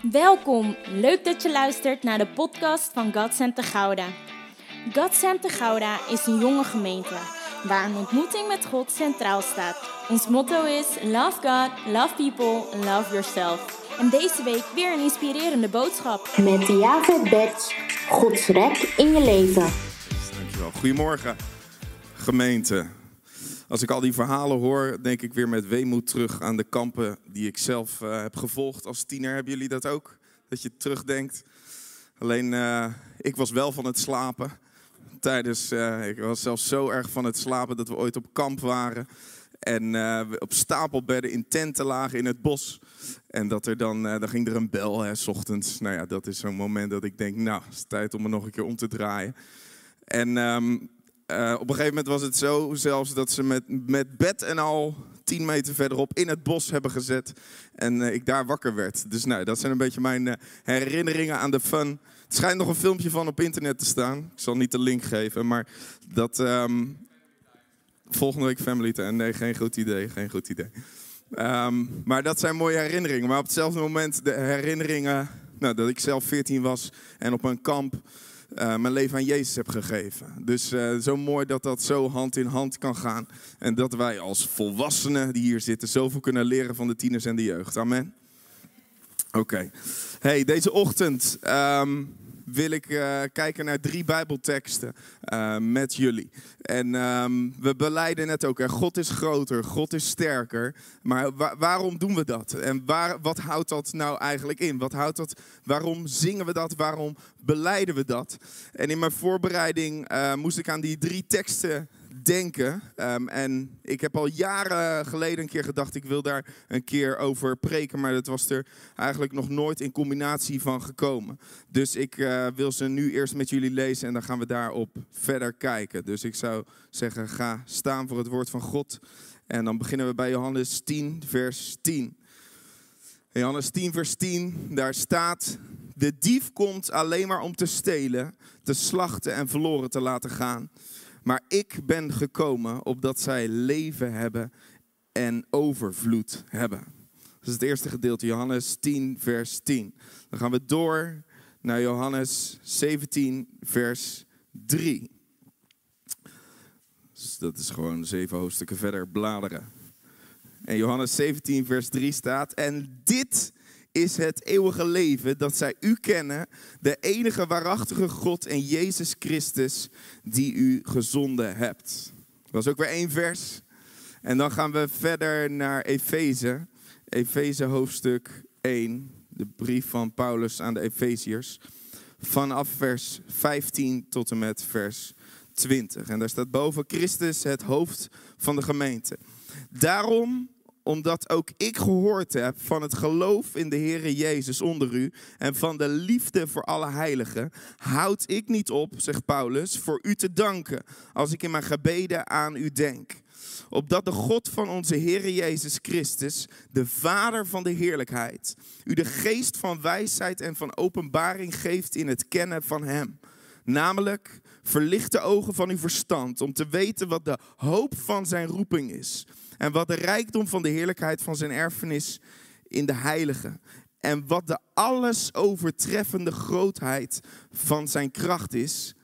Welkom, leuk dat je luistert naar de podcast van God Center Gouda. God Center Gouda is een jonge gemeente waar een ontmoeting met God centraal staat. Ons motto is Love God, Love People, Love Yourself. En deze week weer een inspirerende boodschap. Met Javed Bets, Gods rek in je leven. Dankjewel. Goedemorgen, gemeente. Als ik al die verhalen hoor, denk ik weer met weemoed terug aan de kampen die ik zelf eh, heb gevolgd als tiener. Hebben jullie dat ook? Dat je terugdenkt? Alleen, eh, ik was wel van het slapen. Tijdens, eh, ik was zelfs zo erg van het slapen dat we ooit op kamp waren. En op stapelbedden in tenten lagen in het bos. En dat er dan, dan ging er een bel, hè, s ochtends. Nou ja, dat is zo'n moment dat ik denk, nou, het is tijd om me nog een keer om te draaien. En ehm, uh, op een gegeven moment was het zo zelfs dat ze met, met bed en al tien meter verderop in het bos hebben gezet. En uh, ik daar wakker werd. Dus nou, dat zijn een beetje mijn uh, herinneringen aan de fun. Het schijnt nog een filmpje van op internet te staan. Ik zal niet de link geven, maar dat... Um, volgende week Family Time. Nee, geen goed idee, geen goed idee. Um, maar dat zijn mooie herinneringen. Maar op hetzelfde moment de herinneringen nou, dat ik zelf 14 was en op een kamp uh, mijn leven aan Jezus heb gegeven. Dus uh, zo mooi dat dat zo hand in hand kan gaan. En dat wij als volwassenen die hier zitten zoveel kunnen leren van de tieners en de jeugd. Amen. Oké. Okay. Hey, deze ochtend um, wil ik uh, kijken naar drie Bijbelteksten uh, met jullie. En um, we beleiden net ook, hè, God is groter, God is sterker. Maar wa waarom doen we dat? En waar, wat houdt dat nou eigenlijk in? Wat houdt dat, waarom zingen we dat? Waarom beleiden we dat? En in mijn voorbereiding uh, moest ik aan die drie teksten denken. Um, en ik heb al jaren geleden een keer gedacht, ik wil daar een keer over preken. Maar dat was er eigenlijk nog nooit in combinatie van gekomen. Dus ik uh, wil ze nu eerst met jullie lezen en dan gaan we daarop verder kijken. Dus ik zou zeggen, ga staan voor het woord van God. En dan beginnen we bij Johannes 10, vers 10. Johannes 10, vers 10, daar staat: De dief komt alleen maar om te stelen, te slachten en verloren te laten gaan. Maar ik ben gekomen opdat zij leven hebben en overvloed hebben. Dat is het eerste gedeelte, Johannes 10, vers 10. Dan gaan we door naar Johannes 17, vers 3. Dus dat is gewoon zeven hoofdstukken verder bladeren. En Johannes 17, vers 3 staat: En dit is het eeuwige leven dat zij u kennen, de enige waarachtige God en Jezus Christus die u gezonden hebt. Dat is ook weer één vers. En dan gaan we verder naar Efeze, Efeze hoofdstuk 1, de brief van Paulus aan de Efeziërs, vanaf vers 15 tot en met vers 20. En daar staat boven Christus het hoofd van de gemeente. Daarom omdat ook ik gehoord heb van het geloof in de Heere Jezus onder u en van de liefde voor alle heiligen, houd ik niet op, zegt Paulus, voor u te danken als ik in mijn gebeden aan u denk. Opdat de God van onze Heere Jezus Christus, de Vader van de heerlijkheid, u de geest van wijsheid en van openbaring geeft in het kennen van Hem. Namelijk, verlicht de ogen van uw verstand om te weten wat de hoop van zijn roeping is en wat de rijkdom van de heerlijkheid van zijn erfenis in de heilige. En wat de alles overtreffende grootheid van zijn kracht is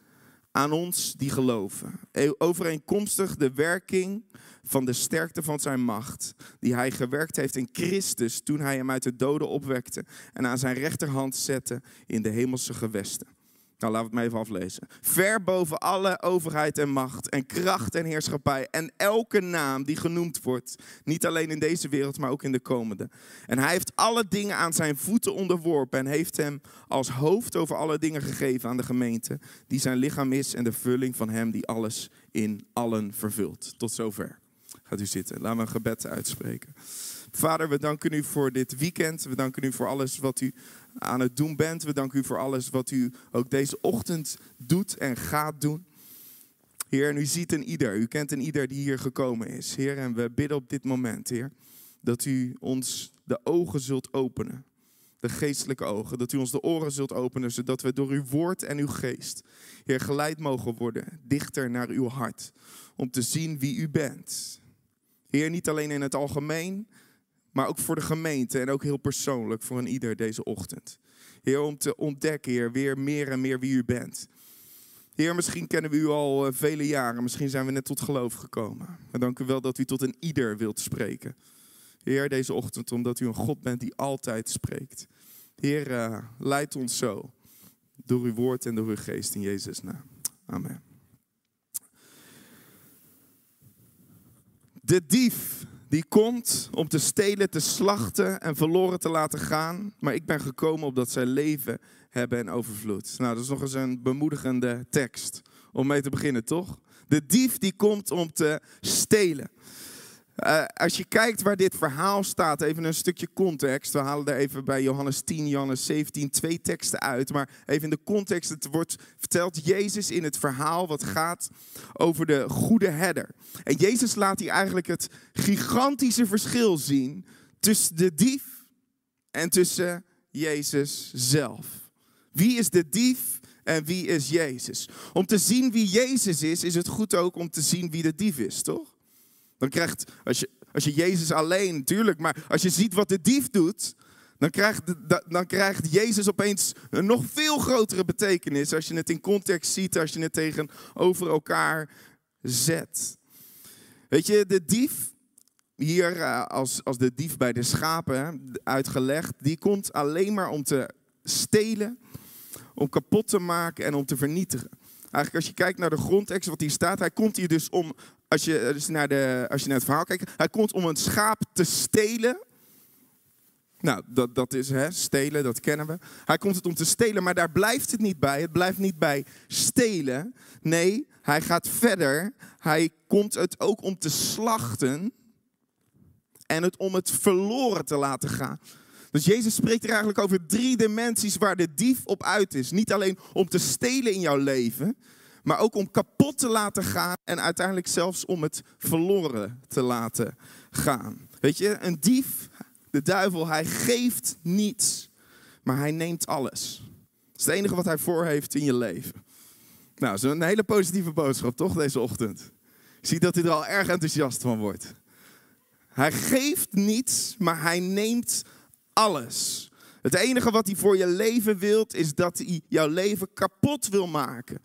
aan ons die geloven. E- overeenkomstig de werking van de sterkte van zijn macht, die hij gewerkt heeft in Christus toen hij hem uit de doden opwekte en aan zijn rechterhand zette in de hemelse gewesten. Nou, we het maar even aflezen. Ver boven alle overheid en macht en kracht en heerschappij en elke naam die genoemd wordt. Niet alleen in deze wereld, maar ook in de komende. En hij heeft alle dingen aan zijn voeten onderworpen en heeft hem als hoofd over alle dingen gegeven aan de gemeente, die zijn lichaam is en de vulling van hem die alles in allen vervult. Tot zover. Gaat u zitten. Laten we een gebed uitspreken. Vader, we danken u voor dit weekend. We danken u voor alles wat u aan het doen bent. We danken u voor alles wat u ook deze ochtend doet en gaat doen. Heer, en u ziet een ieder, u kent een ieder die hier gekomen is. Heer, en we bidden op dit moment, Heer, dat u ons de ogen zult openen. De geestelijke ogen, dat u ons de oren zult openen, zodat we door uw woord en uw geest, Heer, geleid mogen worden, dichter naar uw hart, om te zien wie u bent. Heer, niet alleen in het algemeen, maar ook voor de gemeente en ook heel persoonlijk voor een ieder deze ochtend. Heer, om te ontdekken, Heer, weer meer en meer wie u bent. Heer, misschien kennen we u al eh, vele jaren, misschien zijn we net tot geloof gekomen. Maar dank u wel dat u tot een ieder wilt spreken. Heer, deze ochtend, omdat u een God bent die altijd spreekt. Heer, uh, leid ons zo door uw woord en door uw geest in Jezus' naam. Amen. De dief die komt om te stelen, te slachten en verloren te laten gaan. Maar ik ben gekomen opdat zij leven hebben en overvloed. Nou, dat is nog eens een bemoedigende tekst om mee te beginnen, toch? De dief die komt om te stelen. Uh, als je kijkt waar dit verhaal staat, even een stukje context. We halen er even bij Johannes 10, Johannes 17 twee teksten uit. Maar even in de context, het wordt verteld Jezus in het verhaal wat gaat over de goede herder. En Jezus laat hier eigenlijk het gigantische verschil zien tussen de dief en tussen Jezus zelf. Wie is de dief en wie is Jezus? Om te zien wie Jezus is, is het goed ook om te zien wie de dief is, toch? Dan krijgt, als je, als je Jezus alleen, natuurlijk, maar als je ziet wat de dief doet, dan krijgt, dan krijgt Jezus opeens een nog veel grotere betekenis als je het in context ziet, als je het tegenover elkaar zet. Weet je, de dief, hier eh, als, als de dief bij de schapen uitgelegd, die komt alleen maar om te stelen, om kapot te maken en om te vernietigen. Eigenlijk als je kijkt naar de grondtekst wat hier staat, hij komt hier dus om als je, dus naar de, als je naar het verhaal kijkt, hij komt om een schaap te stelen. Nou, dat, dat is hè, stelen, dat kennen we. Hij komt het om te stelen, maar daar blijft het niet bij. Het blijft niet bij stelen. Nee, hij gaat verder. Hij komt het ook om te slachten en het om het verloren te laten gaan. Dus Jezus spreekt er eigenlijk over drie dimensies waar de dief op uit is. Niet alleen om te stelen in jouw leven, maar ook om kapot te laten gaan en uiteindelijk zelfs om het verloren te laten gaan. Weet je, een dief, de duivel, hij geeft niets, maar hij neemt alles. Dat is het enige wat hij voor heeft in je leven. Nou, dat is een hele positieve boodschap, toch, deze ochtend? Je ziet dat hij er al erg enthousiast van wordt. Hij geeft niets, maar hij neemt alles. Het enige wat hij voor je leven wilt, is dat hij jouw leven kapot wil maken.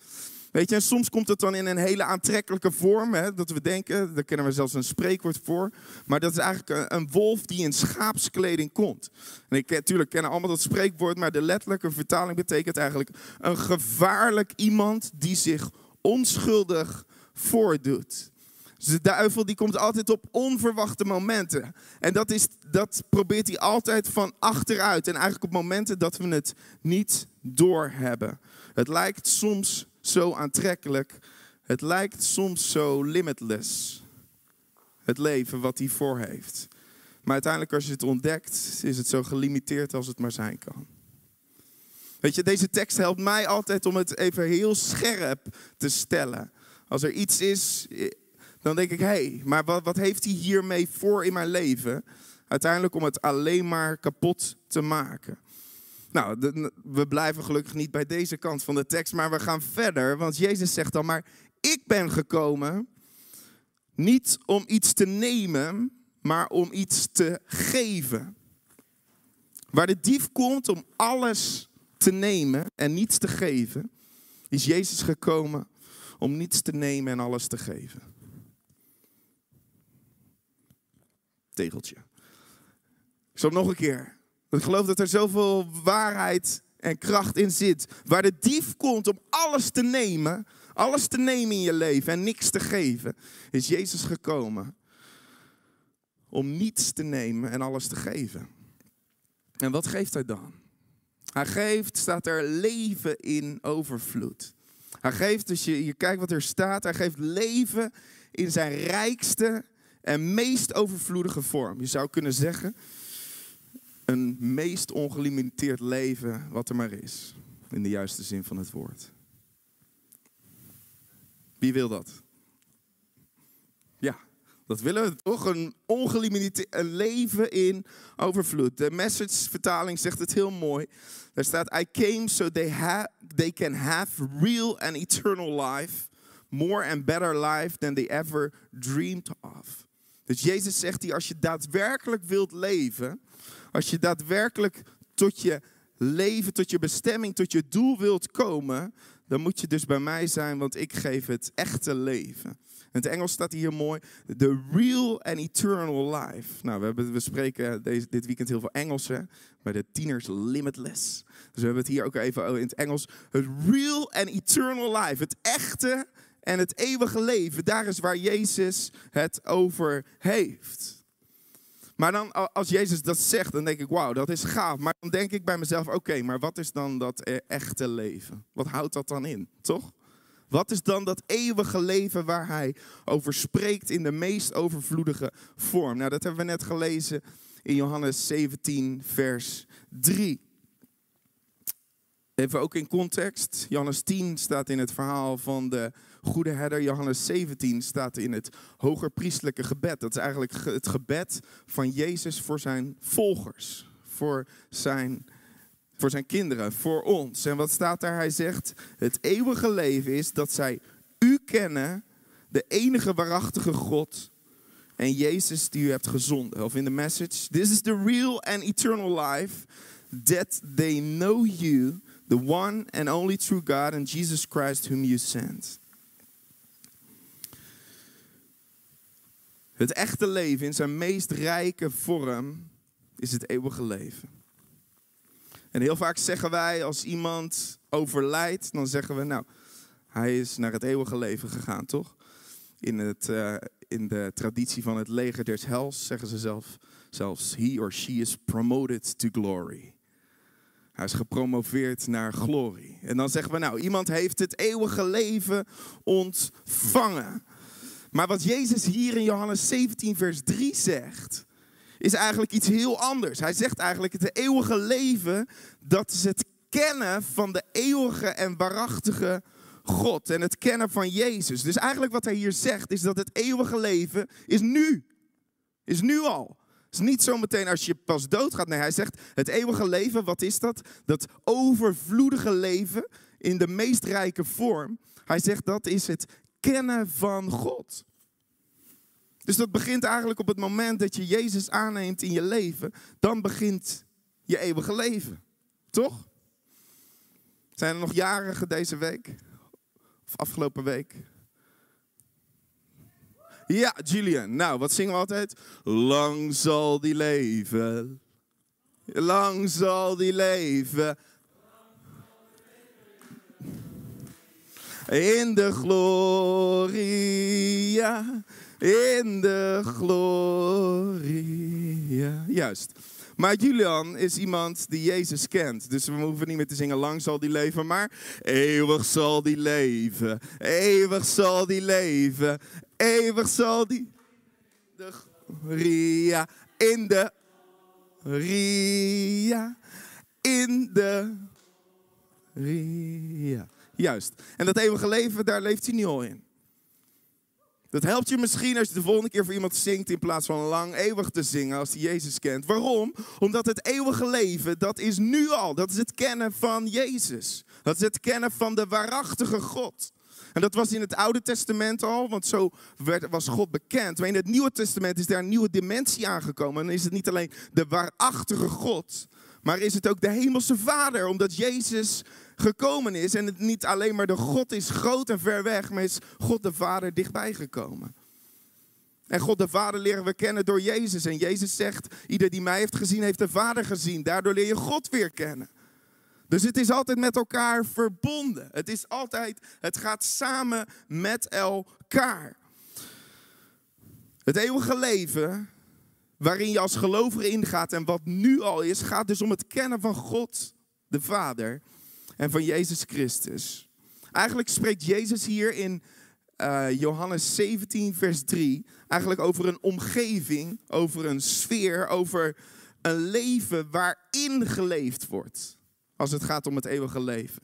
Weet je, en soms komt het dan in een hele aantrekkelijke vorm. Hè, dat we denken, daar kennen we zelfs een spreekwoord voor. Maar dat is eigenlijk een, wolf die in schaapskleding komt. En ik natuurlijk kennen allemaal dat spreekwoord, maar de letterlijke vertaling betekent eigenlijk een gevaarlijk iemand die zich onschuldig voordoet. Dus de duivel die komt altijd op onverwachte momenten. En dat, is, dat probeert hij altijd van achteruit. En eigenlijk op momenten dat we het niet doorhebben. Het lijkt soms zo aantrekkelijk. Het lijkt soms zo limitless. Het leven wat hij voor heeft. Maar uiteindelijk als je het ontdekt, is het zo gelimiteerd als het maar zijn kan. Weet je, deze tekst helpt mij altijd om het even heel scherp te stellen. Als er iets is, dan denk ik, hé, hey, maar wat, wat heeft hij hiermee voor in mijn leven? Uiteindelijk om het alleen maar kapot te maken. Nou, we blijven gelukkig niet bij deze kant van de tekst, maar we gaan verder. Want Jezus zegt dan maar, ik ben gekomen niet om iets te nemen, maar om iets te geven. Waar de dief komt om alles te nemen en niets te geven, is Jezus gekomen om niets te nemen en alles te geven. Tegeltje. Zal nog een keer. Ik geloof dat er zoveel waarheid en kracht in zit. Waar de dief komt om alles te nemen, alles te nemen in je leven en niks te geven, is Jezus gekomen om niets te nemen en alles te geven. En wat geeft hij dan? Hij geeft, staat er leven in overvloed. Hij geeft, als je, je kijkt wat er staat, hij geeft leven in zijn rijkste en meest overvloedige vorm. Je zou kunnen zeggen, een meest ongelimiteerd leven wat er maar is. In de juiste zin van het woord. Wie wil dat? Ja, dat willen we toch. Een ongelimiteerd leven in overvloed. De message vertaling zegt het heel mooi. Daar staat, I came so they, ha they can have real and eternal life. More and better life than they ever dreamed of. Dus Jezus zegt hier, als je daadwerkelijk wilt leven, als je daadwerkelijk tot je leven, tot je bestemming, tot je doel wilt komen, dan moet je dus bij mij zijn, want ik geef het echte leven. In het Engels staat hier mooi, the real and eternal life. Nou, we, hebben, we spreken deze, dit weekend heel veel Engels, hè? bij de tieners Limitless. Dus we hebben het hier ook even in het Engels. Het real and eternal life, het echte en het eeuwige leven, daar is waar Jezus het over heeft. Maar dan als Jezus dat zegt, dan denk ik, wauw, dat is gaaf. Maar dan denk ik bij mezelf, oké, maar wat is dan dat e-, echte leven? Wat houdt dat dan in, toch? Wat is dan dat eeuwige leven waar hij over spreekt in de meest overvloedige vorm? Nou, dat hebben we net gelezen in Johannes 17, vers 3. Even ook in context. Johannes 10 staat in het verhaal van de goede herder. Johannes 17 staat in het hogerpriestelijke gebed. Dat is eigenlijk het gebed van Jezus voor zijn volgers. Voor zijn, voor zijn kinderen, voor ons. En wat staat daar? Hij zegt, het eeuwige leven is dat zij u kennen, de enige waarachtige God en Jezus die u hebt gezonden. Of in de message, this is the real and eternal life, that they know you, the one and only true God and Jesus Christ whom you sent. Het echte leven in zijn meest rijke vorm is het eeuwige leven. En heel vaak zeggen wij als iemand overlijdt, dan zeggen we nou, hij is naar het eeuwige leven gegaan, toch? In, het, uh, in de traditie van het leger des hels zeggen ze zelf, zelfs he or she is promoted to glory. Hij is gepromoveerd naar glorie. En dan zeggen we nou, iemand heeft het eeuwige leven ontvangen. Maar wat Jezus hier in Johannes 17, vers 3 zegt, is eigenlijk iets heel anders. Hij zegt eigenlijk het eeuwige leven, dat is het kennen van de eeuwige en waarachtige God en het kennen van Jezus. Dus eigenlijk wat hij hier zegt is dat het eeuwige leven is nu. Is nu al. Is niet zometeen als je pas doodgaat. Nee, hij zegt het eeuwige leven, wat is dat? Dat overvloedige leven in de meest rijke vorm. Hij zegt dat is het kennen van God. Dus dat begint eigenlijk op het moment dat je Jezus aanneemt in je leven. Dan begint je eeuwige leven. Toch? Zijn er nog jarigen deze week? Of afgelopen week? Ja, Julian. Nou, wat zingen we altijd? Lang zal die leven. Lang zal die leven. In de gloria, in de gloria. Juist. Maar Julian is iemand die Jezus kent. Dus we hoeven niet meer te zingen, lang zal die leven, maar eeuwig zal die leven. Eeuwig zal die leven. Eeuwig zal die. De Ria. In de. Ria. In de. Ria. Juist. En dat eeuwige leven, daar leeft hij nu al in. Dat helpt je misschien als je de volgende keer voor iemand zingt in plaats van lang eeuwig te zingen als hij Jezus kent. Waarom? Omdat het eeuwige leven, dat is nu al. Dat is het kennen van Jezus. Dat is het kennen van de waarachtige God. En dat was in het Oude Testament al, want zo werd, was God bekend. Maar in het Nieuwe Testament is daar een nieuwe dimensie aangekomen. En dan is het niet alleen de waarachtige God, maar is het ook de Hemelse Vader. Omdat Jezus gekomen is en het niet alleen maar de God is groot en ver weg, maar is God de Vader dichtbij gekomen. En God de Vader leren we kennen door Jezus. En Jezus zegt, ieder die mij heeft gezien, heeft de Vader gezien. Daardoor leer je God weer kennen. Dus het is altijd met elkaar verbonden. Het is altijd, het gaat samen met elkaar. Het eeuwige leven, waarin je als gelovige ingaat en wat nu al is, gaat dus om het kennen van God, de Vader en van Jezus Christus. Eigenlijk spreekt Jezus hier in uh, Johannes 17, vers 3, eigenlijk over een omgeving, over een sfeer, over een leven waarin geleefd wordt. Als het gaat om het eeuwige leven.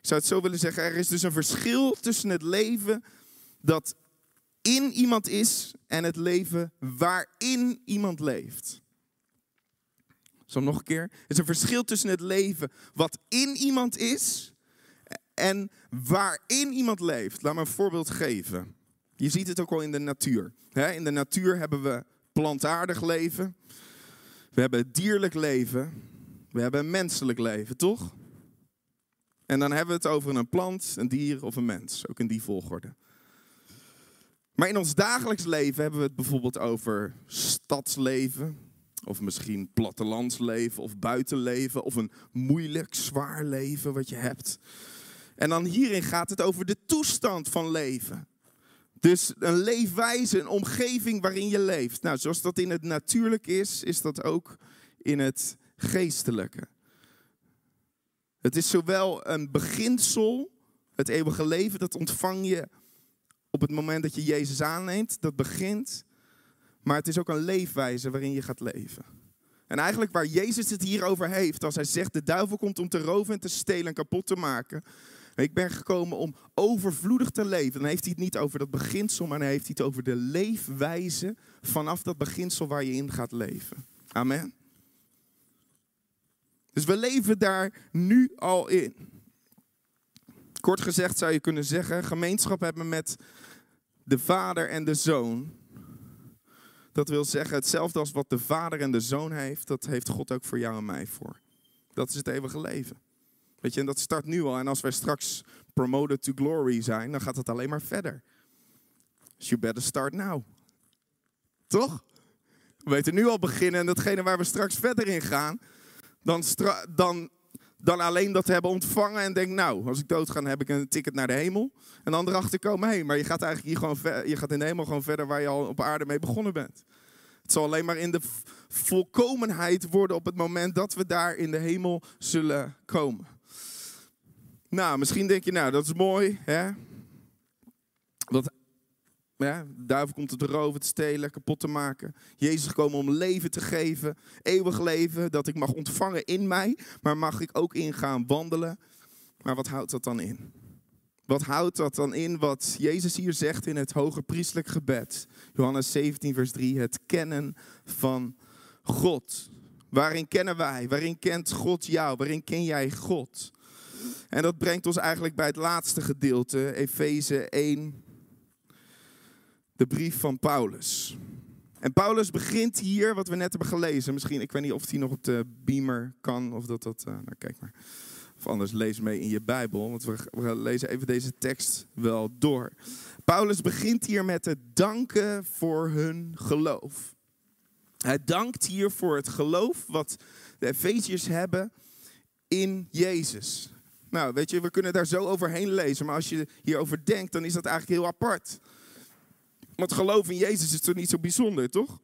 Ik zou het zo willen zeggen, er is dus een verschil tussen het leven dat in iemand is en het leven waarin iemand leeft. Zo nog een keer. Er is een verschil tussen het leven wat in iemand is en waarin iemand leeft. Laat me een voorbeeld geven. Je ziet het ook al in de natuur. In de natuur hebben we plantaardig leven. We hebben dierlijk leven. We hebben een menselijk leven, toch? En dan hebben we het over een plant, een dier of een mens. Ook in die volgorde. Maar in ons dagelijks leven hebben we het bijvoorbeeld over stadsleven. Of misschien plattelandsleven of buitenleven. Of een moeilijk, zwaar leven wat je hebt. En dan hierin gaat het over de toestand van leven. Dus een leefwijze, een omgeving waarin je leeft. Nou, zoals dat in het natuurlijk is, is dat ook in het geestelijke. Het is zowel een beginsel, het eeuwige leven, dat ontvang je op het moment dat je Jezus aanneemt, dat begint. Maar het is ook een leefwijze waarin je gaat leven. En eigenlijk waar Jezus het hier over heeft, als hij zegt: de duivel komt om te roven en te stelen en kapot te maken. Ik ben gekomen om overvloedig te leven. Dan heeft hij het niet over dat beginsel, maar dan heeft hij het over de leefwijze vanaf dat beginsel waar je in gaat leven. Amen. Dus we leven daar nu al in. Kort gezegd zou je kunnen zeggen, gemeenschap hebben met de vader en de zoon. Dat wil zeggen, hetzelfde als wat de vader en de zoon heeft, dat heeft God ook voor jou en mij voor. Dat is het eeuwige leven. Weet je, en dat start nu al. En als wij straks promoted to glory zijn, dan gaat het alleen maar verder. Dus you better start now. Toch? We weten nu al beginnen en datgene waar we straks verder in gaan, dan, dan, dan alleen dat hebben ontvangen en denk, nou, als ik dood ga, heb ik een ticket naar de hemel. En dan erachter komen, hé, maar je gaat eigenlijk hier gewoon je gaat in de hemel gewoon verder waar je al op aarde mee begonnen bent. Het zal alleen maar in de volkomenheid worden op het moment dat we daar in de hemel zullen komen. Nou, misschien denk je, nou, dat is mooi, hè? Dat, ja, de duivel komt te roven, te stelen, kapot te maken. Jezus is gekomen om leven te geven, eeuwig leven, dat ik mag ontvangen in mij, maar mag ik ook ingaan wandelen. Maar wat houdt dat dan in? Wat houdt dat dan in wat Jezus hier zegt in het hoge priestelijk gebed? Johannes 17, vers 3, het kennen van God. Waarin kennen wij? Waarin kent God jou? Waarin ken jij God? En dat brengt ons eigenlijk bij het laatste gedeelte, Efeze 1, de brief van Paulus. En Paulus begint hier, wat we net hebben gelezen. Misschien, ik weet niet of hier nog op de beamer kan, of dat dat. Uh, nou, kijk maar. Of anders lees mee in je Bijbel, want we, we lezen even deze tekst wel door. Paulus begint hier met het danken voor hun geloof. Hij dankt hier voor het geloof wat de Efeziërs hebben in Jezus. Nou, weet je, we kunnen daar zo overheen lezen, maar als je hierover denkt, dan is dat eigenlijk heel apart. Want geloof in Jezus is toch niet zo bijzonder, toch?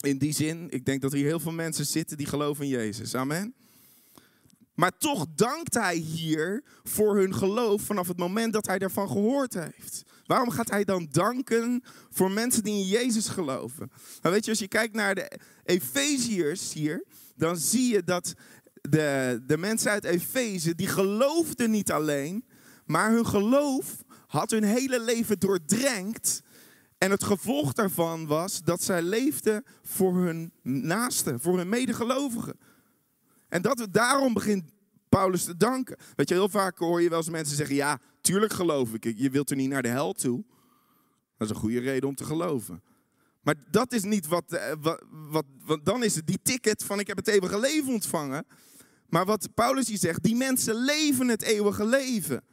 In die zin, ik denk dat hier heel veel mensen zitten die geloven in Jezus. Amen. Maar toch dankt hij hier voor hun geloof vanaf het moment dat hij daarvan gehoord heeft. Waarom gaat hij dan danken voor mensen die in Jezus geloven? Nou weet je, als je kijkt naar de Efeziërs hier, dan zie je dat de, de mensen uit Efeze, die geloofden niet alleen, maar hun geloof had hun hele leven doordrenkt. En het gevolg daarvan was dat zij leefden voor hun naasten, voor hun medegelovigen. En dat, daarom begint Paulus te danken. Weet je, heel vaak hoor je wel eens mensen zeggen, ja, tuurlijk geloof ik. Je wilt er niet naar de hel toe. Dat is een goede reden om te geloven. Maar dat is niet wat, eh, wat, wat, wat, dan is het die ticket van ik heb het eeuwige leven ontvangen. Maar wat Paulus hier zegt, die mensen leven het eeuwige leven.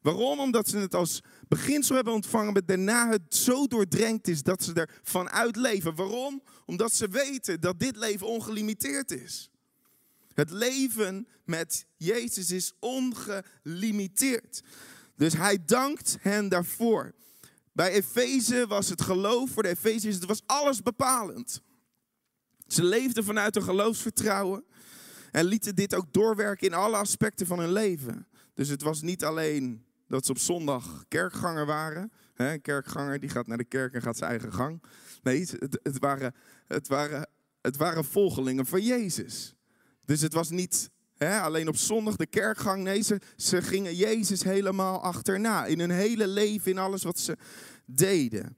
Waarom? Omdat ze het als beginsel hebben ontvangen, maar daarna het zo doordrenkt is dat ze er vanuit leven. Waarom? Omdat ze weten dat dit leven ongelimiteerd is. Het leven met Jezus is ongelimiteerd. Dus hij dankt hen daarvoor. Bij Efeze was het geloof voor de Efeziërs, het was alles bepalend. Ze leefden vanuit een geloofsvertrouwen. En lieten dit ook doorwerken in alle aspecten van hun leven. Dus het was niet alleen dat ze op zondag kerkganger waren. Een kerkganger die gaat naar de kerk en gaat zijn eigen gang. Nee, het, het, waren, het, waren, het waren volgelingen van Jezus. Dus het was niet alleen op zondag de kerkgang. Nee, ze, gingen Jezus helemaal achterna. In hun hele leven, in alles wat ze deden.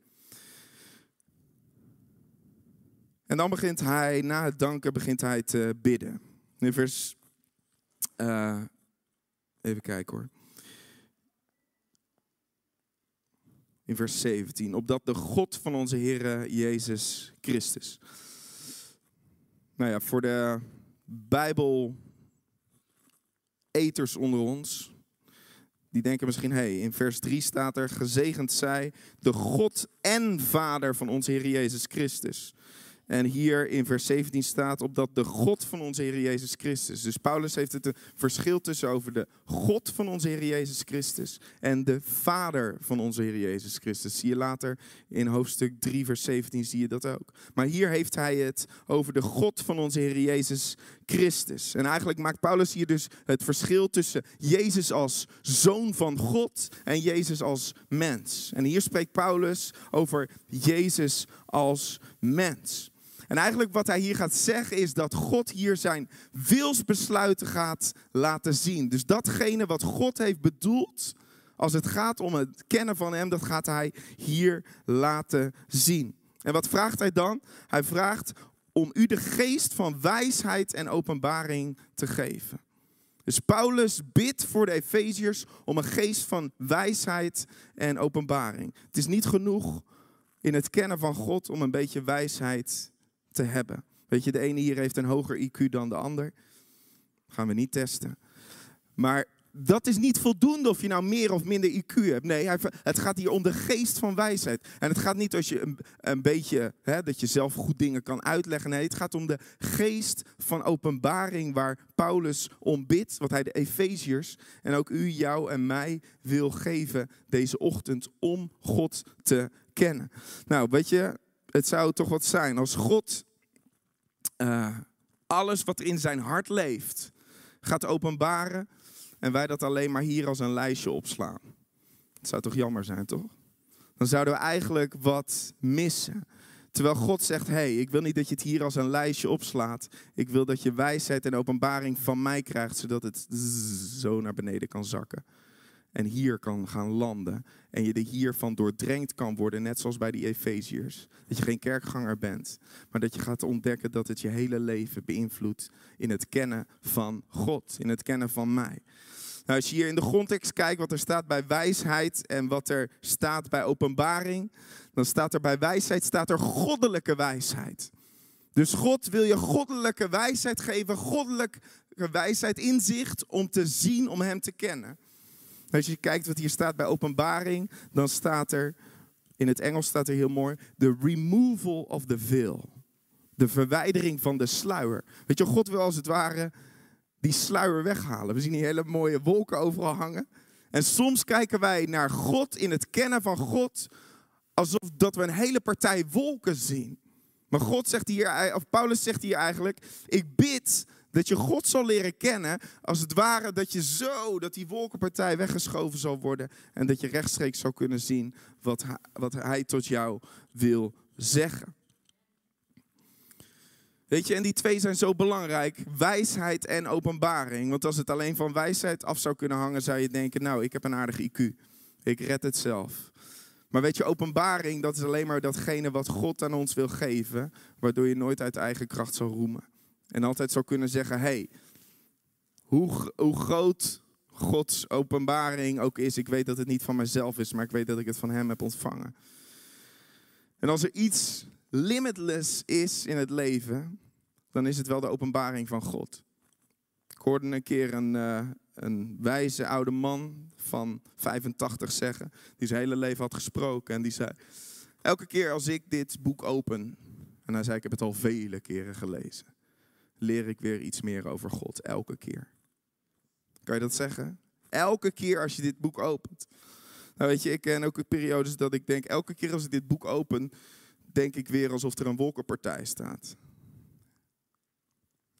En dan begint hij, na het danken, begint hij te bidden. In vers. Uh, even kijken hoor. In vers 17. Opdat de God van onze Heer Jezus Christus. Nou ja, voor de Bijbel eters onder ons. Die denken misschien, hé, hey, in vers 3 staat er, gezegend zij de God en Vader van onze Heer Jezus Christus. En hier in vers 17 staat op dat de God van onze Heer Jezus Christus. Dus Paulus heeft het een verschil tussen over de God van onze Heer Jezus Christus en de Vader van onze Heer Jezus Christus. Zie je later in hoofdstuk 3 vers 17 zie je dat ook. Maar hier heeft hij het over de God van onze Heer Jezus Christus. En eigenlijk maakt Paulus hier dus het verschil tussen Jezus als zoon van God en Jezus als mens. En hier spreekt Paulus over Jezus als mens. En eigenlijk wat hij hier gaat zeggen is dat God hier zijn wilsbesluiten gaat laten zien. Dus datgene wat God heeft bedoeld als het gaat om het kennen van hem, dat gaat hij hier laten zien. En wat vraagt hij dan? Hij vraagt om u de geest van wijsheid en openbaring te geven. Dus Paulus bidt voor de Efeziërs om een geest van wijsheid en openbaring. Het is niet genoeg in het kennen van God om een beetje wijsheid te hebben. Weet je, de ene hier heeft een hoger IQ dan de ander. Gaan we niet testen. Maar dat is niet voldoende of je nou meer of minder IQ hebt. Nee, het gaat hier om de geest van wijsheid. En het gaat niet als je een, een beetje, hè, dat je zelf goed dingen kan uitleggen. Nee, het gaat om de geest van openbaring waar Paulus om bidt. Wat hij de Efeziërs en ook u, jou en mij wil geven deze ochtend om God te kennen. Nou, weet je, het zou toch wat zijn als God uh, alles wat in zijn hart leeft gaat openbaren en wij dat alleen maar hier als een lijstje opslaan. Het zou toch jammer zijn, toch? Dan zouden we eigenlijk wat missen. Terwijl God zegt: Hé, hey, ik wil niet dat je het hier als een lijstje opslaat. Ik wil dat je wijsheid en openbaring van mij krijgt, zodat het zo naar beneden kan zakken en hier kan gaan landen. En je er hiervan doordrenkt kan worden, net zoals bij die Efeziërs. Dat je geen kerkganger bent, maar dat je gaat ontdekken dat het je hele leven beïnvloedt in het kennen van God, in het kennen van mij. Nou, als je hier in de grondtekst kijkt wat er staat bij wijsheid en wat er staat bij openbaring, dan staat er bij wijsheid staat er goddelijke wijsheid. Dus God wil je goddelijke wijsheid geven, goddelijke wijsheid, inzicht om te zien, om Hem te kennen. Als je kijkt wat hier staat bij openbaring, dan staat er, in het Engels staat er heel mooi, the removal of the veil. De verwijdering van de sluier. Weet je, God wil als het ware die sluier weghalen. We zien hier hele mooie wolken overal hangen. En soms kijken wij naar God in het kennen van God alsof dat we een hele partij wolken zien. Maar God zegt hier, of Paulus zegt hier eigenlijk, ik bid dat je God zal leren kennen, als het ware dat je zo, dat die wolkenpartij weggeschoven zal worden. En dat je rechtstreeks zou kunnen zien wat hij, wat hij tot jou wil zeggen. Weet je, en die twee zijn zo belangrijk, wijsheid en openbaring. Want als het alleen van wijsheid af zou kunnen hangen, zou je denken, nou, ik heb een aardig IQ. Ik red het zelf. Maar weet je, openbaring, dat is alleen maar datgene wat God aan ons wil geven, waardoor je nooit uit eigen kracht zal roemen. En altijd zou kunnen zeggen, hey, hoe, hoe groot Gods openbaring ook is, ik weet dat het niet van mezelf is, maar ik weet dat ik het van Hem heb ontvangen. En als er iets limitless is in het leven, dan is het wel de openbaring van God. Ik hoorde een keer een, uh, een wijze oude man van 85 zeggen, die zijn hele leven had gesproken. En die zei, elke keer als ik dit boek open, en hij zei, ik heb het al vele keren gelezen leer ik weer iets meer over God. Elke keer. Kan je dat zeggen? Elke keer als je dit boek opent. Nou weet je, ik ken ook periodes dat ik denk, elke keer als ik dit boek open, denk ik weer alsof er een wolkenpartij staat.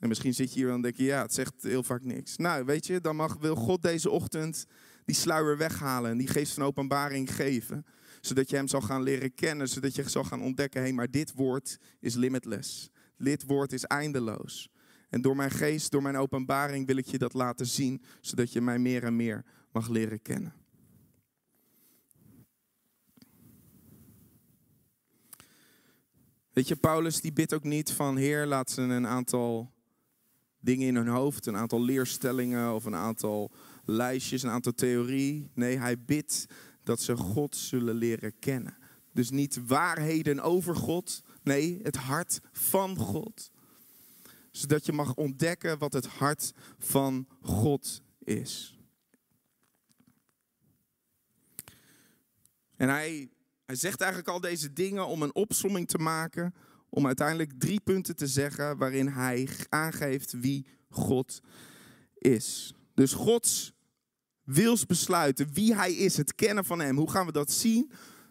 En misschien zit je hier en denk je, ja, het zegt heel vaak niks. Nou, weet je, dan mag, wil God deze ochtend die sluier weghalen en die geest van openbaring geven. Zodat je hem zal gaan leren kennen, zodat je zal gaan ontdekken, hé, maar dit woord is limitless lidwoord is eindeloos. En door mijn geest, door mijn openbaring wil ik je dat laten zien, zodat je mij meer en meer mag leren kennen. Weet je, Paulus die bidt ook niet van Heer, laat ze een aantal dingen in hun hoofd, een aantal leerstellingen of een aantal lijstjes, een aantal theorie. Nee, hij bidt dat ze God zullen leren kennen. Dus niet waarheden over God, nee, het hart van God. Zodat je mag ontdekken wat het hart van God is. En hij, hij zegt eigenlijk al deze dingen om een opsomming te maken, om uiteindelijk drie punten te zeggen waarin hij aangeeft wie God is. Dus Gods wilsbesluiten, wie hij is, het kennen van hem. Hoe gaan we dat zien?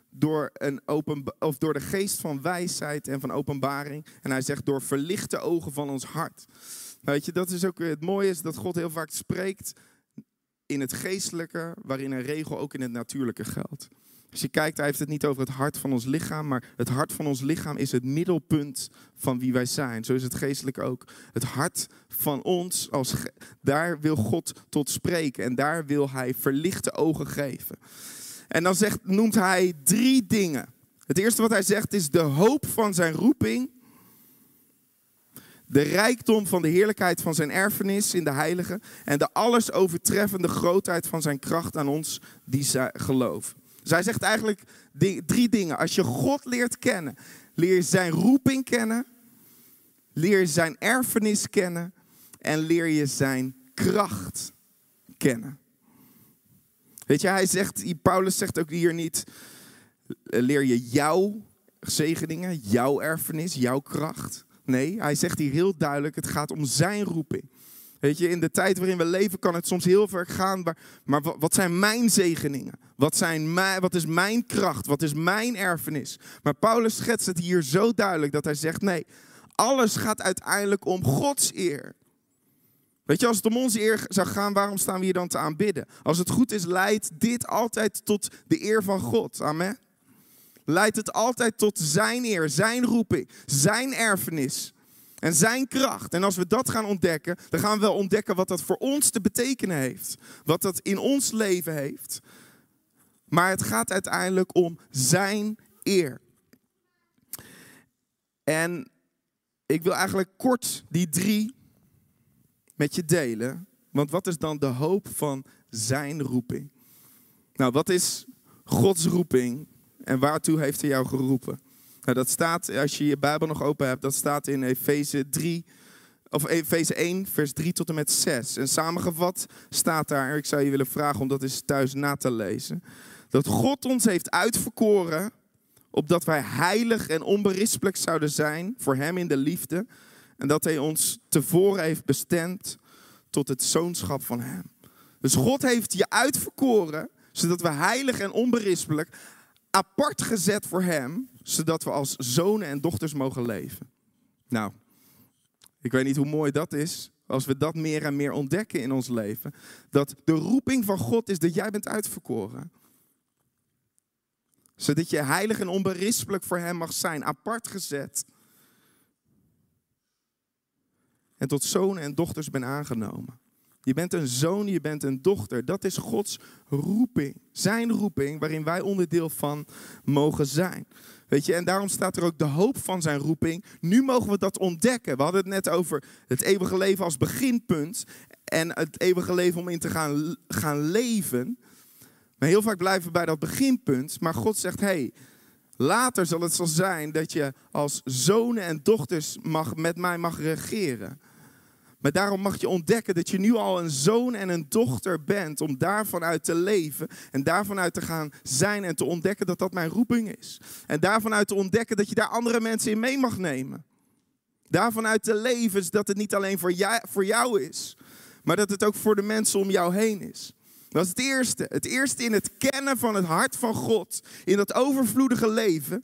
Door, een open, of door de geest van wijsheid en van openbaring. En hij zegt door verlichte ogen van ons hart. Weet je, dat is ook het mooie is dat God heel vaak spreekt in het geestelijke, waarin een regel ook in het natuurlijke geldt. Als je kijkt, hij heeft het niet over het hart van ons lichaam, maar het hart van ons lichaam is het middelpunt van wie wij zijn. Zo is het geestelijk ook. Het hart van ons, als, daar wil God tot spreken en daar wil hij verlichte ogen geven. En dan zegt, noemt hij drie dingen. Het eerste wat hij zegt is de hoop van zijn roeping. De rijkdom van de heerlijkheid van zijn erfenis in de heilige. En de alles overtreffende grootheid van zijn kracht aan ons die geloven. Hij zegt eigenlijk drie dingen. Als je God leert kennen, leer zijn roeping kennen, leer zijn erfenis kennen en leer je zijn kracht kennen. Weet je, hij zegt, Paulus zegt ook hier niet, leer je jouw zegeningen, jouw erfenis, jouw kracht. Nee, hij zegt hier heel duidelijk, het gaat om zijn roeping. Weet je, in de tijd waarin we leven kan het soms heel ver gaan. Maar, wat zijn mijn zegeningen? Wat, zijn wat is mijn kracht? Wat is mijn erfenis? Maar Paulus schetst het hier zo duidelijk dat hij zegt: nee, alles gaat uiteindelijk om Gods eer. Weet je, als het om onze eer zou gaan, waarom staan we hier dan te aanbidden? Als het goed is, leidt dit altijd tot de eer van God. Amen. Leidt het altijd tot zijn eer, zijn roeping, zijn erfenis. En zijn kracht. En als we dat gaan ontdekken, dan gaan we wel ontdekken wat dat voor ons te betekenen heeft. Wat dat in ons leven heeft. Maar het gaat uiteindelijk om zijn eer. En ik wil eigenlijk kort die drie met je delen. Want wat is dan de hoop van zijn roeping? Nou, wat is Gods roeping en waartoe heeft hij jou geroepen? Nou, dat staat, als je je Bijbel nog open hebt, dat staat in Efeze 3, of Efeze 1, vers 3 tot en met 6. En samengevat staat daar, ik zou je willen vragen om dat eens thuis na te lezen, dat God ons heeft uitverkoren, opdat wij heilig en onberispelijk zouden zijn voor Hem in de liefde, en dat Hij ons tevoren heeft bestemd tot het zoonschap van Hem. Dus God heeft je uitverkoren, zodat we heilig en onberispelijk, apart gezet voor Hem, zodat we als zonen en dochters mogen leven. Nou, ik weet niet hoe mooi dat is, als we dat meer en meer ontdekken in ons leven. Dat de roeping van God is dat jij bent uitverkoren. Zodat je heilig en onberispelijk voor Hem mag zijn, apart gezet. En tot zonen en dochters ben aangenomen. Je bent een zoon, je bent een dochter. Dat is Gods roeping. Zijn roeping waarin wij onderdeel van mogen zijn. Weet je, en daarom staat er ook de hoop van zijn roeping. Nu mogen we dat ontdekken. We hadden het net over het eeuwige leven als beginpunt. En het eeuwige leven om in te gaan, gaan leven. Maar heel vaak blijven we bij dat beginpunt. Maar God zegt, hey, later zal het zo zijn dat je als zonen en dochters mag, met mij mag regeren. Maar daarom mag je ontdekken dat je nu al een zoon en een dochter bent. Om daarvan uit te leven. En daarvan uit te gaan zijn en te ontdekken dat dat mijn roeping is. En daarvan uit te ontdekken dat je daar andere mensen in mee mag nemen. Daarvan uit te leven dat het niet alleen voor jou, voor jou is. Maar dat het ook voor de mensen om jou heen is. Dat is het eerste. Het eerste in het kennen van het hart van God. In dat overvloedige leven.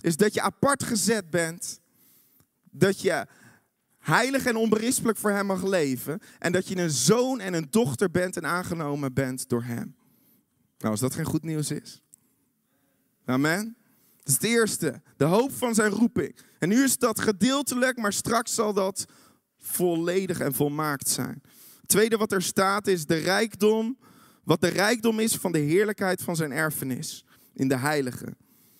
Is dat je apart gezet bent. Dat je heilig en onberispelijk voor Hem mag leven. En dat je een zoon en een dochter bent en aangenomen bent door Hem. Nou, als dat geen goed nieuws is. Amen. Dat is het eerste. De hoop van zijn roeping. En nu is dat gedeeltelijk, maar straks zal dat volledig en volmaakt zijn. Het tweede wat er staat is de rijkdom. Wat de rijkdom is van de heerlijkheid van zijn erfenis in de heilige.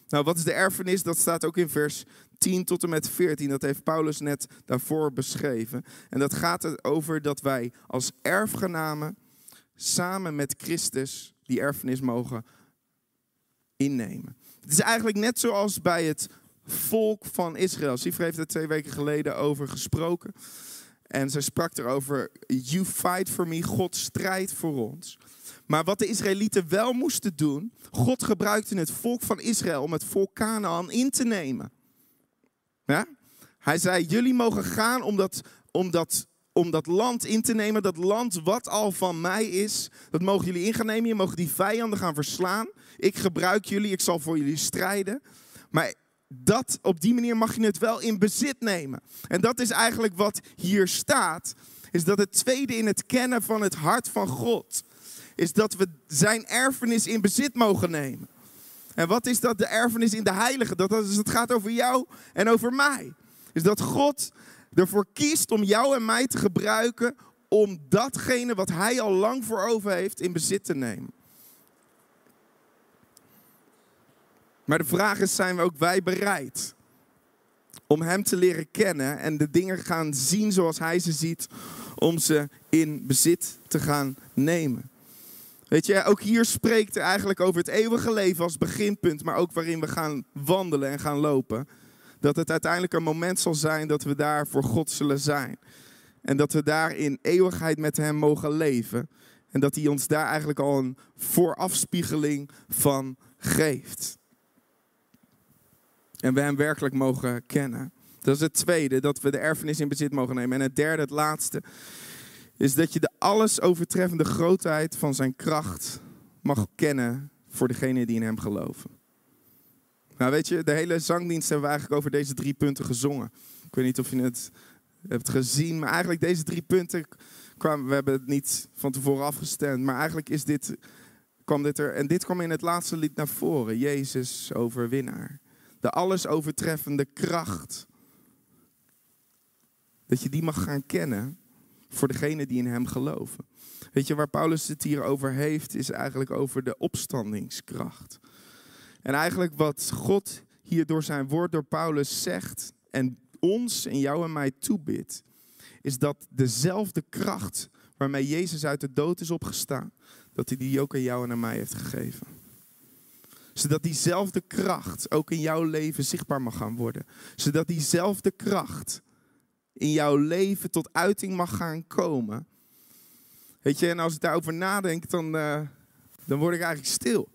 Nou, wat is de erfenis? Dat staat ook in vers 10 tot en met 14. Dat heeft Paulus net daarvoor beschreven. En dat gaat over dat wij als erfgenamen samen met Christus die erfenis mogen innemen. Het is eigenlijk net zoals bij het volk van Israël. Sifra heeft er twee weken geleden over gesproken. En zij sprak erover, you fight for me, God strijdt voor ons. Maar wat de Israëlieten wel moesten doen, God gebruikte het volk van Israël om het volk Canaan in te nemen. Ja? Hij zei, jullie mogen gaan om dat, land in te nemen, dat land wat al van mij is. Dat mogen jullie in gaan nemen, je mogen die vijanden gaan verslaan. Ik gebruik jullie, ik zal voor jullie strijden. Maar dat, op die manier mag je het wel in bezit nemen. En dat is eigenlijk wat hier staat. Is dat het tweede in het kennen van het hart van God. Is dat we zijn erfenis in bezit mogen nemen. En wat is dat, de erfenis in de heilige? Dat, dat, het gaat over jou en over mij. Is dat God ervoor kiest om jou en mij te gebruiken om datgene wat hij al lang voor over heeft in bezit te nemen. Maar de vraag is, zijn we ook wij bereid om Hem te leren kennen en de dingen gaan zien zoals Hij ze ziet, om ze in bezit te gaan nemen? Weet je, ook hier spreekt hij eigenlijk over het eeuwige leven als beginpunt, maar ook waarin we gaan wandelen en gaan lopen. Dat het uiteindelijk een moment zal zijn dat we daar voor God zullen zijn. En dat we daar in eeuwigheid met Hem mogen leven. En dat Hij ons daar eigenlijk al een voorafspiegeling van geeft. En we Hem werkelijk mogen kennen. Dat is het tweede, dat we de erfenis in bezit mogen nemen. En het derde, het laatste, is dat je alles overtreffende grootheid van zijn kracht mag kennen voor degenen die in hem geloven. Nou weet je, de hele zangdienst hebben we eigenlijk over deze drie punten gezongen. Ik weet niet of je het hebt gezien, maar eigenlijk deze drie punten kwamen, we hebben het niet van tevoren afgestemd, maar eigenlijk is dit, kwam dit er, en dit kwam in het laatste lied naar voren, Jezus overwinnaar. De alles overtreffende kracht. Dat je die mag gaan kennen voor degenen die in hem geloven. Weet je, waar Paulus het hier over heeft, is eigenlijk over de opstandingskracht. En eigenlijk wat God hier door zijn woord, door Paulus zegt en ons en jou en mij toebidt, is dat dezelfde kracht waarmee Jezus uit de dood is opgestaan, dat hij die ook aan jou en aan mij heeft gegeven. Zodat diezelfde kracht ook in jouw leven zichtbaar mag gaan worden. Zodat diezelfde kracht in jouw leven tot uiting mag gaan komen. Weet je, en als ik daarover nadenk, dan, uh, dan word ik eigenlijk stil.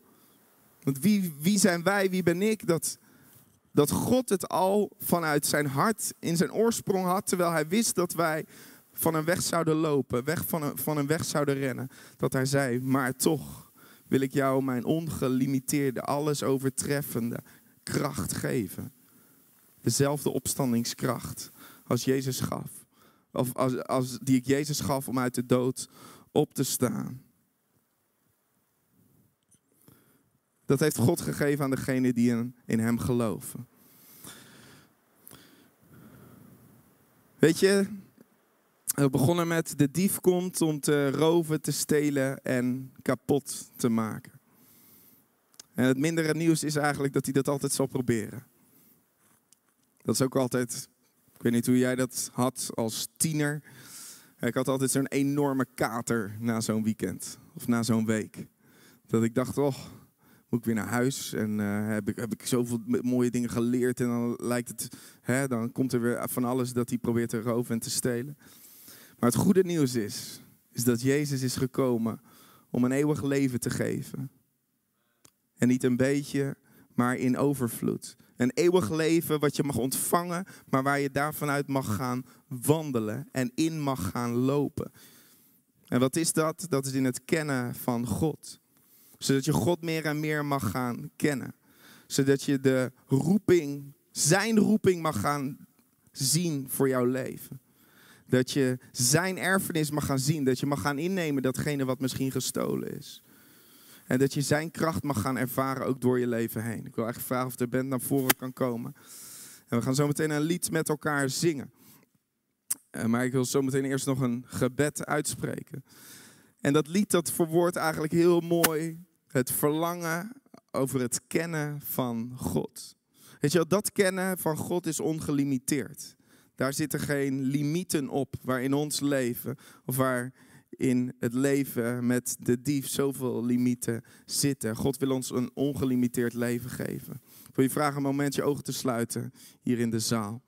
Want wie, wie zijn wij, wie ben ik, dat, dat God het al vanuit zijn hart in zijn oorsprong had, terwijl hij wist dat wij van een weg zouden lopen, weg van, een, van een weg zouden rennen. Dat hij zei, maar toch wil ik jou mijn ongelimiteerde, alles overtreffende kracht geven. Dezelfde opstandingskracht als Jezus gaf. Of als, als die ik Jezus gaf om uit de dood op te staan. Dat heeft God gegeven aan degenen die in, Hem geloven. Weet je, we begonnen met de dief komt om te roven, te stelen en kapot te maken. En het mindere nieuws is eigenlijk dat hij dat altijd zal proberen. Dat is ook altijd ik weet niet hoe jij dat had als tiener. Ik had altijd zo'n enorme kater na zo'n weekend of na zo'n week. Dat ik dacht, oh, moet ik weer naar huis en uh, heb, ik, heb ik zoveel mooie dingen geleerd en dan lijkt het, hè, dan komt er weer van alles dat hij probeert te roven en te stelen. Maar het goede nieuws is, is dat Jezus is gekomen om een eeuwig leven te geven. En niet een beetje, maar in overvloed. Een eeuwig leven wat je mag ontvangen, maar waar je daarvan uit mag gaan wandelen en in mag gaan lopen. En wat is dat? Dat is in het kennen van God. Zodat je God meer en meer mag gaan kennen. Zodat je de roeping, zijn roeping mag gaan zien voor jouw leven. Dat je zijn erfenis mag gaan zien. Dat je mag gaan innemen datgene wat misschien gestolen is. En dat je zijn kracht mag gaan ervaren ook door je leven heen. Ik wil eigenlijk vragen of de band naar voren kan komen. En we gaan zo meteen een lied met elkaar zingen. Eh, maar ik wil zo meteen eerst nog een gebed uitspreken. En dat lied dat verwoordt eigenlijk heel mooi het verlangen over het kennen van God. Weet je wel, dat kennen van God is ongelimiteerd. Daar zitten geen limieten op waar in ons leven of waar in het leven met de dief zoveel limieten zitten. God wil ons een ongelimiteerd leven geven. Ik wil je vragen een moment je ogen te sluiten hier in de zaal.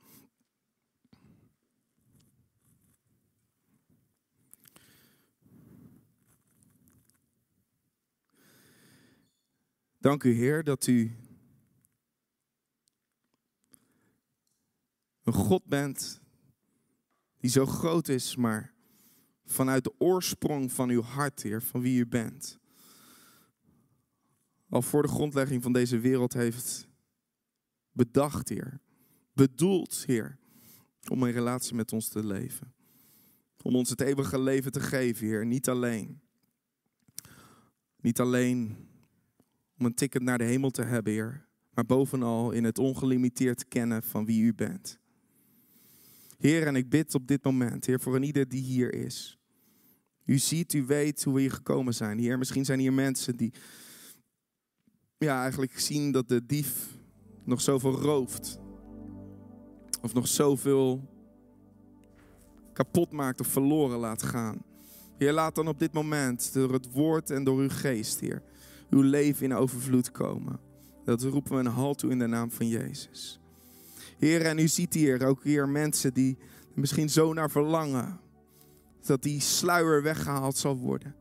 Dank u Heer dat u een God bent die zo groot is, maar vanuit de oorsprong van uw hart, Heer, van wie u bent, al voor de grondlegging van deze wereld heeft bedacht, Heer, bedoeld, Heer, om een relatie met ons te leven. Om ons het eeuwige leven te geven, Heer, niet alleen. Niet alleen om een ticket naar de hemel te hebben, Heer, maar bovenal in het ongelimiteerd kennen van wie u bent. Heer, en ik bid op dit moment, Heer, voor een ieder die hier is. U ziet, u weet hoe we hier gekomen zijn. Heer, misschien zijn hier mensen die ja, eigenlijk zien dat de dief nog zoveel rooft. Of nog zoveel kapot maakt of verloren laat gaan. Heer, laat dan op dit moment door het woord en door uw geest, Heer, uw leven in overvloed komen. Dat roepen we een halt toe in de naam van Jezus. Heer, en u ziet hier ook hier mensen die misschien zo naar verlangen. Dat die sluier weggehaald zal worden.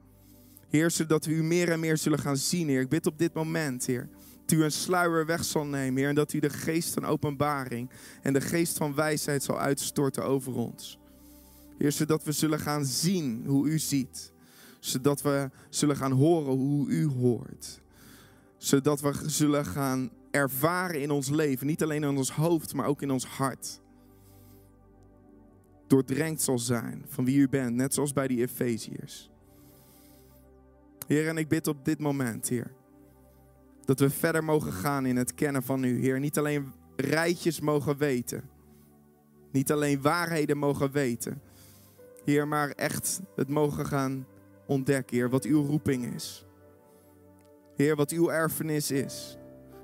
Heer, zodat we u meer en meer zullen gaan zien, Heer. Ik bid op dit moment, Heer. Dat u een sluier weg zal nemen, Heer. En dat u de geest van openbaring en de geest van wijsheid zal uitstorten over ons. Heer, zodat we zullen gaan zien hoe u ziet. Zodat we zullen gaan horen hoe u hoort. Zodat we zullen gaan ervaren in ons leven. Niet alleen in ons hoofd, maar ook in ons hart. Doordrenkt zal zijn van wie u bent. Net zoals bij die Efeziërs. Heer, en ik bid op dit moment, Heer. Dat we verder mogen gaan in het kennen van u, Heer. Niet alleen rijtjes mogen weten. Niet alleen waarheden mogen weten. Heer, maar echt het mogen gaan ontdekken, Heer, wat uw roeping is. Heer, wat uw erfenis is.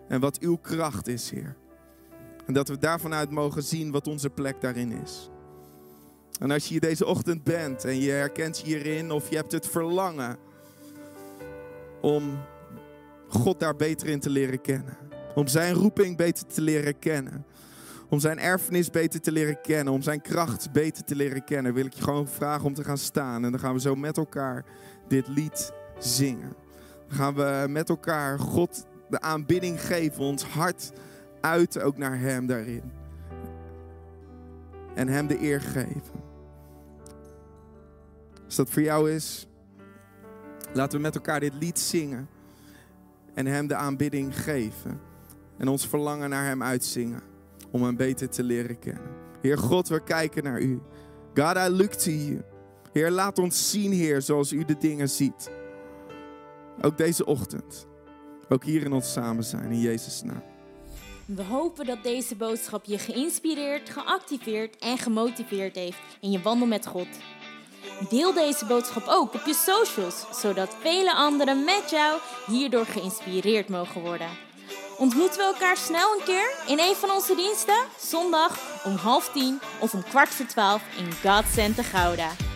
En wat uw kracht is, Heer. En dat we daarvan uit mogen zien wat onze plek daarin is. En als je hier deze ochtend bent en je herkent hierin of je hebt het verlangen om God daar beter in te leren kennen. Om zijn roeping beter te leren kennen. Om zijn erfenis beter te leren kennen. Om zijn kracht beter te leren kennen. Wil ik je gewoon vragen om te gaan staan. En dan gaan we zo met elkaar dit lied zingen. Dan gaan we met elkaar God de aanbidding geven. Ons hart uiten ook naar hem daarin. En hem de eer geven. Als dat voor jou is, laten we met elkaar dit lied zingen. En hem de aanbidding geven. En ons verlangen naar hem uitzingen. Om hem beter te leren kennen. Heer God, we kijken naar u. God, I look to you. Heer, laat ons zien, Heer, zoals u de dingen ziet. Ook deze ochtend. Ook hier in ons samen zijn, in Jezus' naam. We hopen dat deze boodschap je geïnspireerd, geactiveerd en gemotiveerd heeft in je wandel met God. Deel deze boodschap ook op je socials, zodat vele anderen met jou hierdoor geïnspireerd mogen worden. Ontmoeten we elkaar snel een keer in een van onze diensten? Zondag om half tien of om kwart voor twaalf in God Center Gouda.